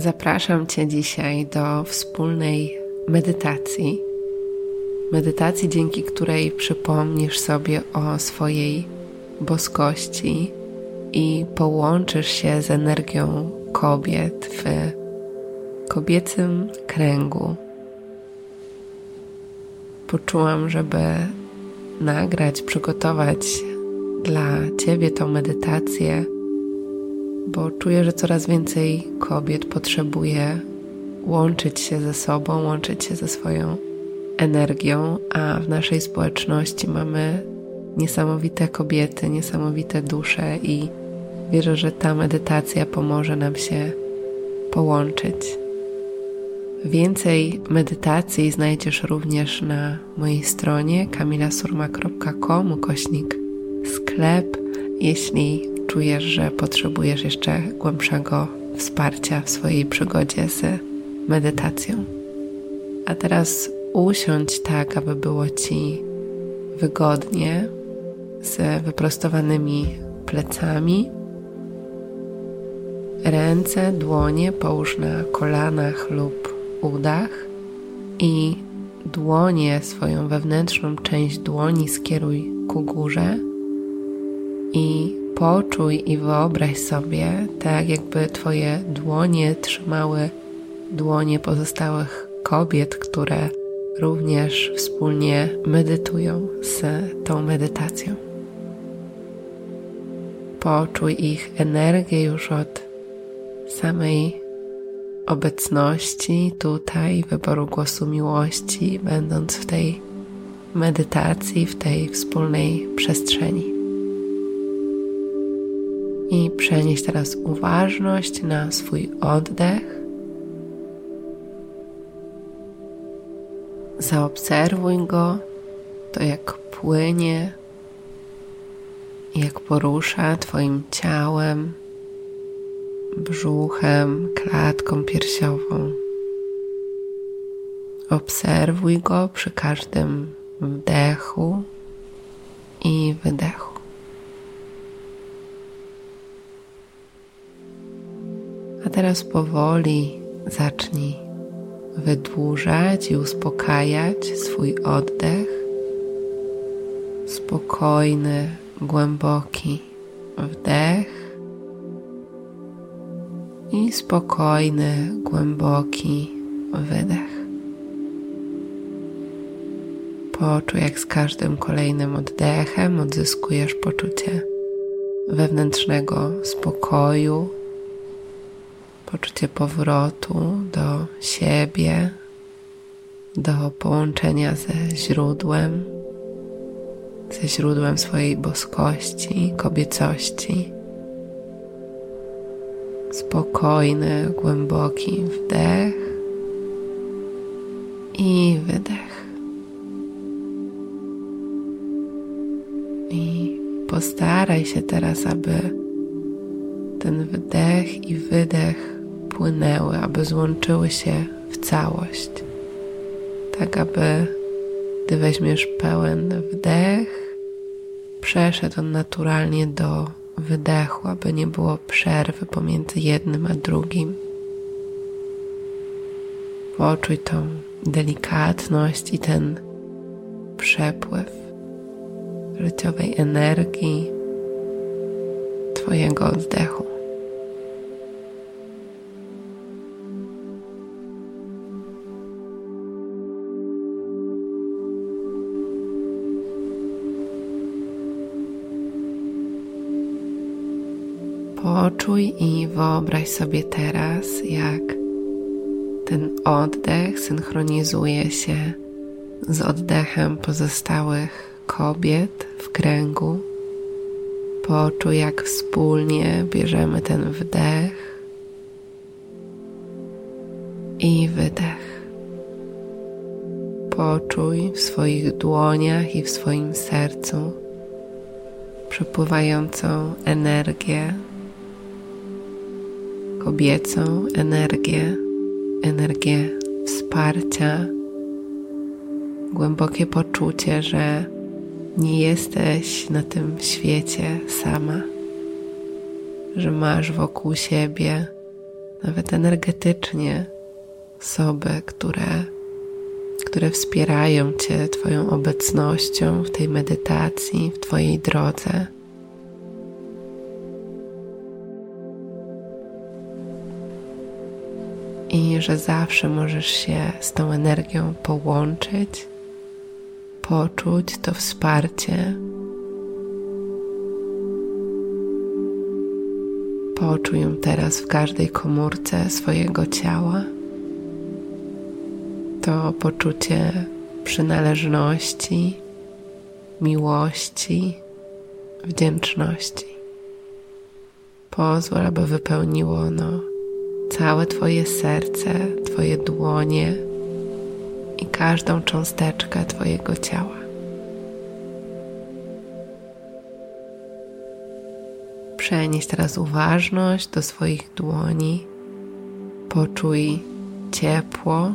Zapraszam Cię dzisiaj do wspólnej medytacji. Medytacji, dzięki której przypomnisz sobie o swojej boskości i połączysz się z energią kobiet w kobiecym kręgu. Poczułam, żeby nagrać, przygotować dla Ciebie tą medytację bo czuję, że coraz więcej kobiet potrzebuje łączyć się ze sobą, łączyć się ze swoją energią, a w naszej społeczności mamy niesamowite kobiety, niesamowite dusze i wierzę, że ta medytacja pomoże nam się połączyć. Więcej medytacji znajdziesz również na mojej stronie kamilasurma.com kośnik sklep. Jeśli czujesz, że potrzebujesz jeszcze głębszego wsparcia w swojej przygodzie z medytacją. A teraz usiądź tak, aby było ci wygodnie, z wyprostowanymi plecami. Ręce, dłonie połóż na kolanach lub udach i dłonie, swoją wewnętrzną część dłoni skieruj ku górze i poczuj i wyobraź sobie, tak jakby Twoje dłonie trzymały dłonie pozostałych kobiet, które również wspólnie medytują z tą medytacją. Poczuj ich energię już od samej obecności tutaj, wyboru głosu miłości, będąc w tej medytacji, w tej wspólnej przestrzeni. I przenieś teraz uważność na swój oddech. Zaobserwuj go, to jak płynie, jak porusza Twoim ciałem, brzuchem, klatką piersiową. Obserwuj go przy każdym wdechu i wydechu. A teraz powoli zacznij wydłużać i uspokajać swój oddech. Spokojny, głęboki wdech i spokojny, głęboki wydech. Poczuj, jak z każdym kolejnym oddechem odzyskujesz poczucie wewnętrznego spokoju poczucie powrotu do siebie, do połączenia ze źródłem, ze źródłem swojej boskości, kobiecości. Spokojny, głęboki wdech i wydech. I postaraj się teraz, aby ten wdech i wydech płynęły, aby złączyły się w całość. Tak, aby gdy weźmiesz pełen wdech, przeszedł on naturalnie do wydechu, aby nie było przerwy pomiędzy jednym a drugim. Poczuj tą delikatność i ten przepływ życiowej energii Twojego oddechu. Poczuj i wyobraź sobie teraz, jak ten oddech synchronizuje się z oddechem pozostałych kobiet w kręgu. Poczuj, jak wspólnie bierzemy ten wdech i wydech. Poczuj w swoich dłoniach i w swoim sercu przepływającą energię kobiecą energię, energię wsparcia, głębokie poczucie, że nie jesteś na tym świecie sama, że masz wokół siebie nawet energetycznie osoby, które, które wspierają Cię Twoją obecnością w tej medytacji, w Twojej drodze. I że zawsze możesz się z tą energią połączyć, poczuć to wsparcie Poczuj ją teraz w każdej komórce swojego ciała. To poczucie przynależności, miłości, wdzięczności. Pozwól, aby wypełniło ono całe Twoje serce, Twoje dłonie i każdą cząsteczkę Twojego ciała. Przenieś teraz uważność do swoich dłoni. Poczuj ciepło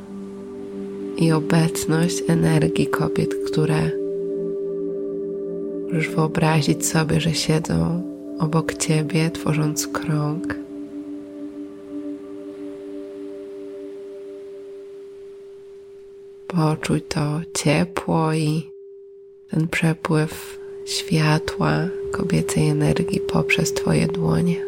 i obecność energii kobiet, które możesz wyobrazić sobie, że siedzą obok ciebie, tworząc krąg. Poczuj to ciepło i ten przepływ światła, kobiecej energii poprzez Twoje dłonie.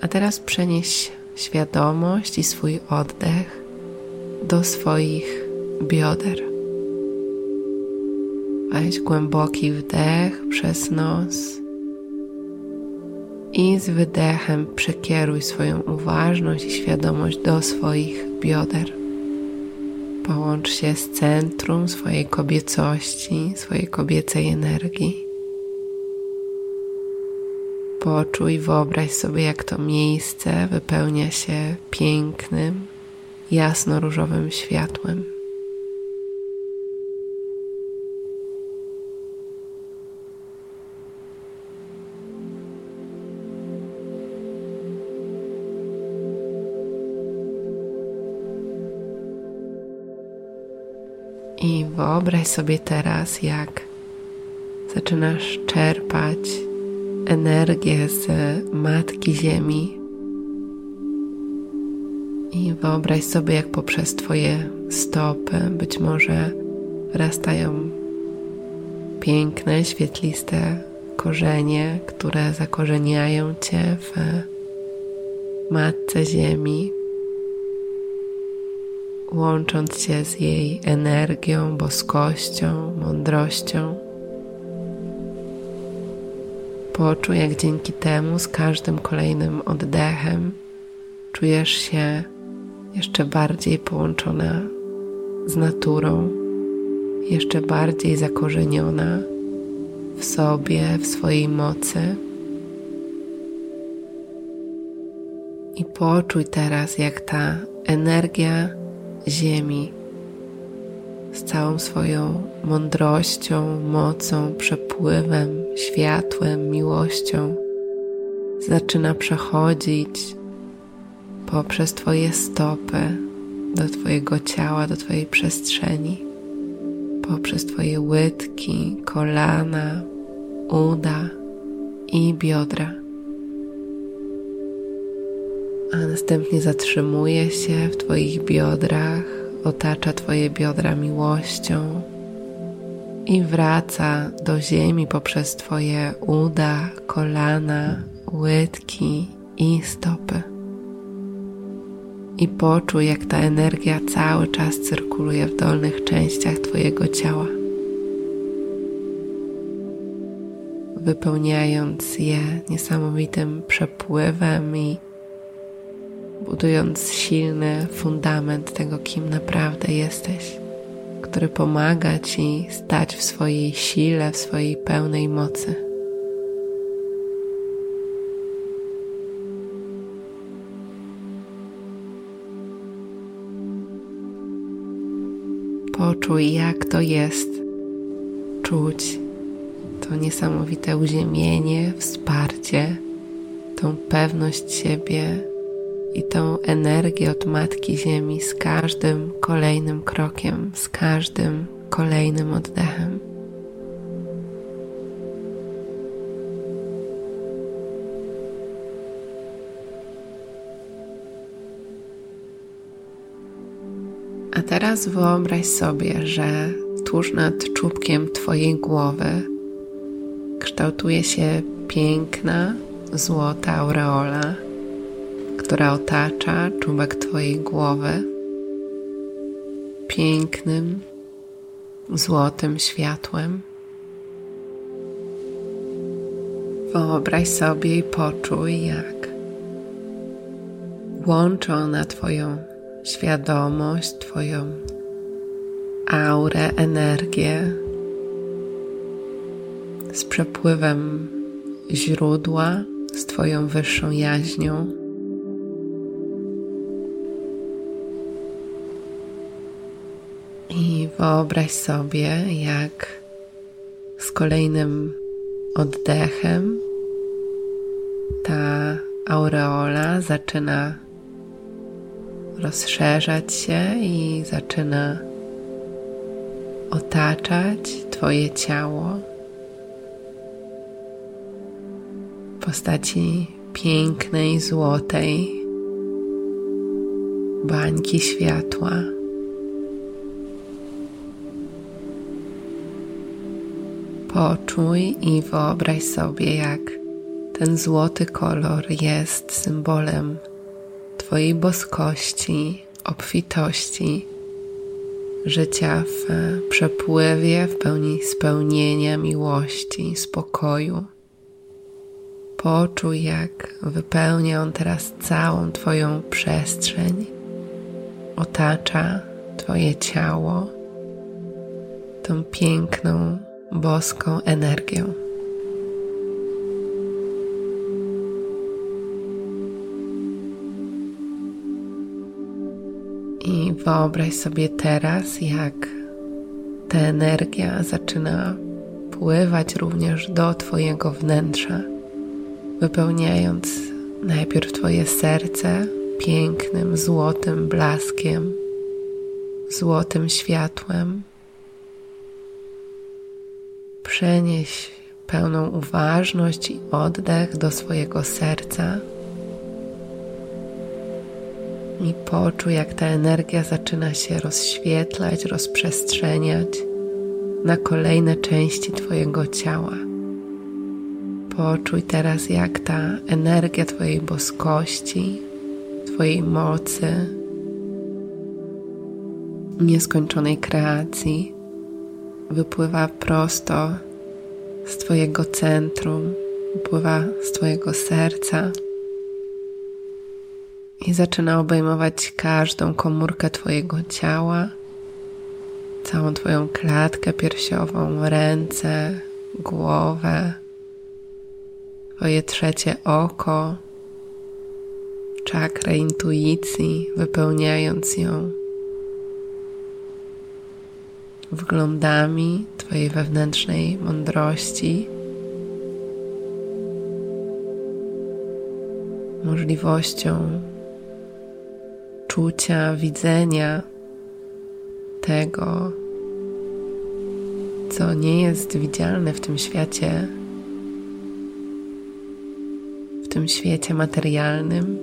A teraz przenieś świadomość i swój oddech do swoich bioder. Weź głęboki wdech przez nos i z wydechem przekieruj swoją uważność i świadomość do swoich bioder. Połącz się z centrum swojej kobiecości, swojej kobiecej energii. Poczuj, wyobraź sobie, jak to miejsce wypełnia się pięknym, jasno-różowym światłem. I wyobraź sobie teraz, jak zaczynasz czerpać energię z Matki Ziemi. I wyobraź sobie, jak poprzez Twoje stopy być może wrastają piękne, świetliste korzenie, które zakorzeniają Cię w Matce Ziemi łącząc się z jej energią, boskością, mądrością. Poczuj, jak dzięki temu z każdym kolejnym oddechem czujesz się jeszcze bardziej połączona z naturą, jeszcze bardziej zakorzeniona w sobie, w swojej mocy. I poczuj teraz, jak ta energia Ziemi z całą swoją mądrością, mocą, przepływem, światłem, miłością zaczyna przechodzić poprzez Twoje stopy do Twojego ciała, do Twojej przestrzeni, poprzez Twoje łydki, kolana, uda i biodra a następnie zatrzymuje się w Twoich biodrach, otacza Twoje biodra miłością i wraca do ziemi poprzez Twoje uda, kolana, łydki i stopy. I poczuj, jak ta energia cały czas cyrkuluje w dolnych częściach Twojego ciała, wypełniając je niesamowitym przepływem i budując silny fundament tego, kim naprawdę jesteś, który pomaga Ci stać w swojej sile, w swojej pełnej mocy. Poczuj, jak to jest czuć to niesamowite uziemienie, wsparcie, tą pewność siebie i tą energię od Matki Ziemi z każdym kolejnym krokiem, z każdym kolejnym oddechem. A teraz wyobraź sobie, że tuż nad czubkiem Twojej głowy kształtuje się piękna, złota aureola, która otacza czubek Twojej głowy pięknym, złotym światłem. Wyobraź sobie i poczuj, jak łączy ona Twoją świadomość, Twoją aurę, energię z przepływem źródła, z Twoją wyższą jaźnią. I wyobraź sobie, jak z kolejnym oddechem ta aureola zaczyna rozszerzać się i zaczyna otaczać Twoje ciało w postaci pięknej, złotej bańki światła. Poczuj i wyobraź sobie, jak ten złoty kolor jest symbolem Twojej boskości, obfitości, życia w przepływie, w pełni spełnienia, miłości, spokoju. Poczuj, jak wypełnia on teraz całą Twoją przestrzeń, otacza Twoje ciało tą piękną, boską energią. I wyobraź sobie teraz, jak ta energia zaczyna pływać również do Twojego wnętrza, wypełniając najpierw Twoje serce pięknym, złotym blaskiem, złotym światłem. Przenieś pełną uważność i oddech do swojego serca i poczuj, jak ta energia zaczyna się rozświetlać, rozprzestrzeniać na kolejne części Twojego ciała. Poczuj teraz, jak ta energia Twojej boskości, Twojej mocy, nieskończonej kreacji wypływa prosto z Twojego centrum, wypływa z Twojego serca i zaczyna obejmować każdą komórkę Twojego ciała, całą Twoją klatkę piersiową, ręce, głowę, Twoje trzecie oko, czakrę intuicji, wypełniając ją wglądami Twojej wewnętrznej mądrości. Możliwością czucia, widzenia tego, co nie jest widzialne w tym świecie, w tym świecie materialnym.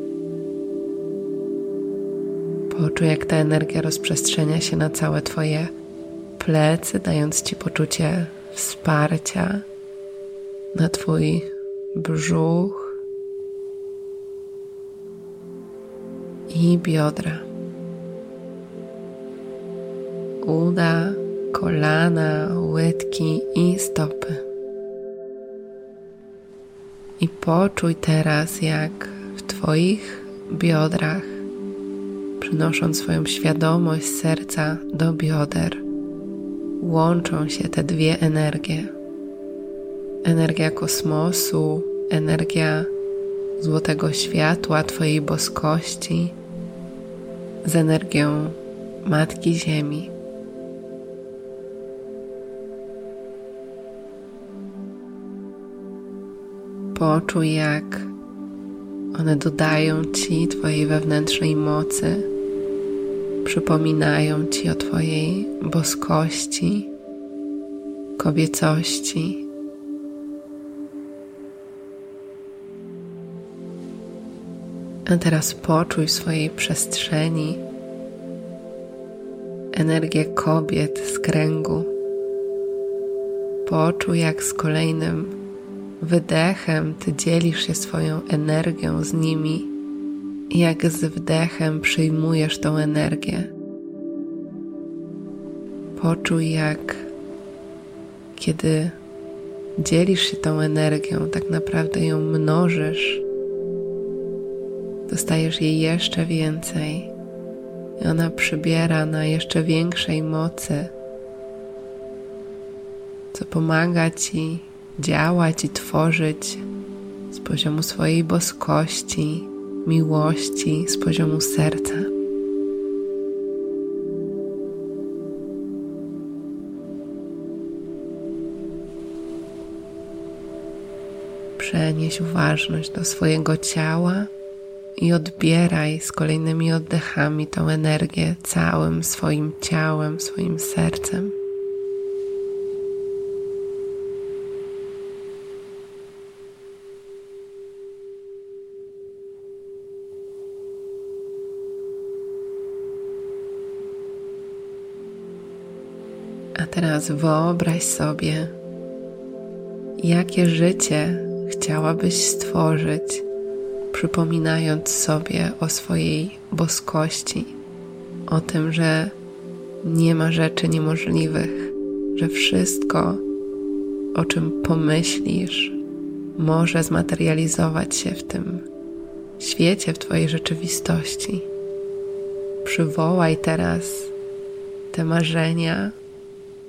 Poczuj, jak ta energia rozprzestrzenia się na całe Twoje plecy, dając Ci poczucie wsparcia, na Twój brzuch, i biodra. Uda, kolana, łydki i stopy. I poczuj teraz, jak w Twoich biodrach, przynosząc swoją świadomość serca do bioder, łączą się te dwie energie. Energia kosmosu, energia złotego światła Twojej boskości z energią Matki Ziemi. Poczuj, jak One dodają ci Twojej wewnętrznej mocy, przypominają ci o Twojej boskości, kobiecości. A teraz poczuj w swojej przestrzeni energię kobiet z kręgu. Poczuj, jak z kolejnym wydechem ty dzielisz się swoją energią z nimi jak z wdechem przyjmujesz tą energię. Poczuj, jak kiedy dzielisz się tą energią, tak naprawdę ją mnożysz, dostajesz jej jeszcze więcej i ona przybiera na jeszcze większej mocy, co pomaga ci działać i tworzyć z poziomu swojej boskości, miłości, z poziomu serca. Przenieś uważność do swojego ciała i odbieraj z kolejnymi oddechami tą energię całym swoim ciałem, swoim sercem. A teraz wyobraź sobie, jakie życie chciałabyś stworzyć przypominając sobie o swojej boskości, o tym, że nie ma rzeczy niemożliwych, że wszystko, o czym pomyślisz, może zmaterializować się w tym świecie, w Twojej rzeczywistości. Przywołaj teraz te marzenia,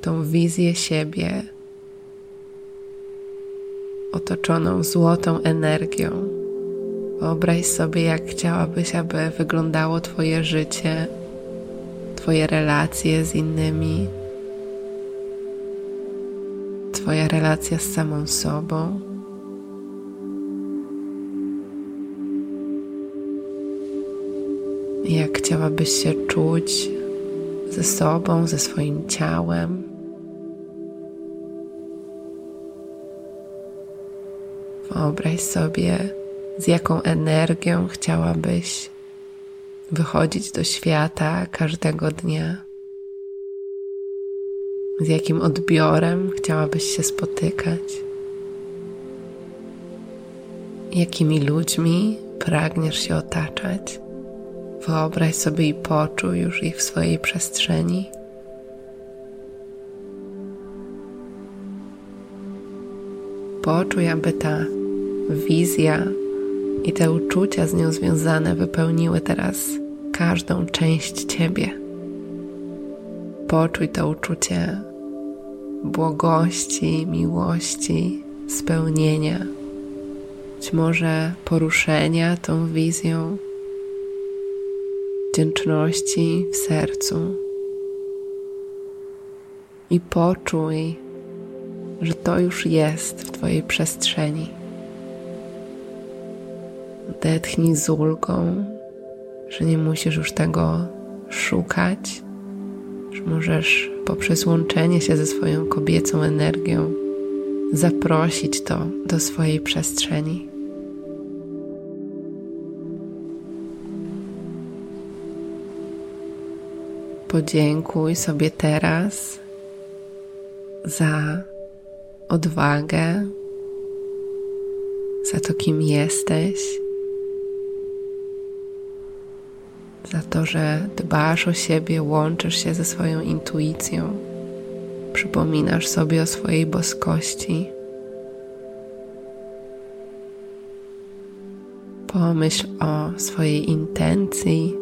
tą wizję siebie otoczoną złotą energią Wyobraź sobie, jak chciałabyś, aby wyglądało Twoje życie, Twoje relacje z innymi, Twoja relacja z samą sobą. Jak chciałabyś się czuć ze sobą, ze swoim ciałem. Wyobraź sobie, z jaką energią chciałabyś wychodzić do świata każdego dnia, z jakim odbiorem chciałabyś się spotykać, jakimi ludźmi pragniesz się otaczać. Wyobraź sobie i poczuj już ich w swojej przestrzeni. Poczuj, aby ta wizja i te uczucia z nią związane wypełniły teraz każdą część Ciebie. Poczuj to uczucie błogości, miłości, spełnienia, być może poruszenia tą wizją, wdzięczności w sercu. I poczuj, że to już jest w Twojej przestrzeni. Odetchnij z ulgą, że nie musisz już tego szukać, że możesz poprzez łączenie się ze swoją kobiecą energią zaprosić to do swojej przestrzeni. Podziękuj sobie teraz za odwagę, za to, kim jesteś za to, że dbasz o siebie, łączysz się ze swoją intuicją, przypominasz sobie o swojej boskości. Pomyśl o swojej intencji.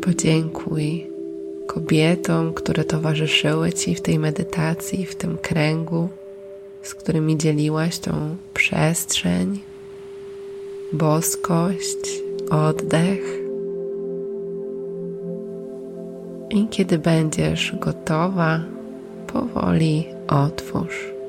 Podziękuj kobietom, które towarzyszyły Ci w tej medytacji, w tym kręgu z którymi dzieliłaś tą przestrzeń, boskość, oddech. I kiedy będziesz gotowa, powoli otwórz.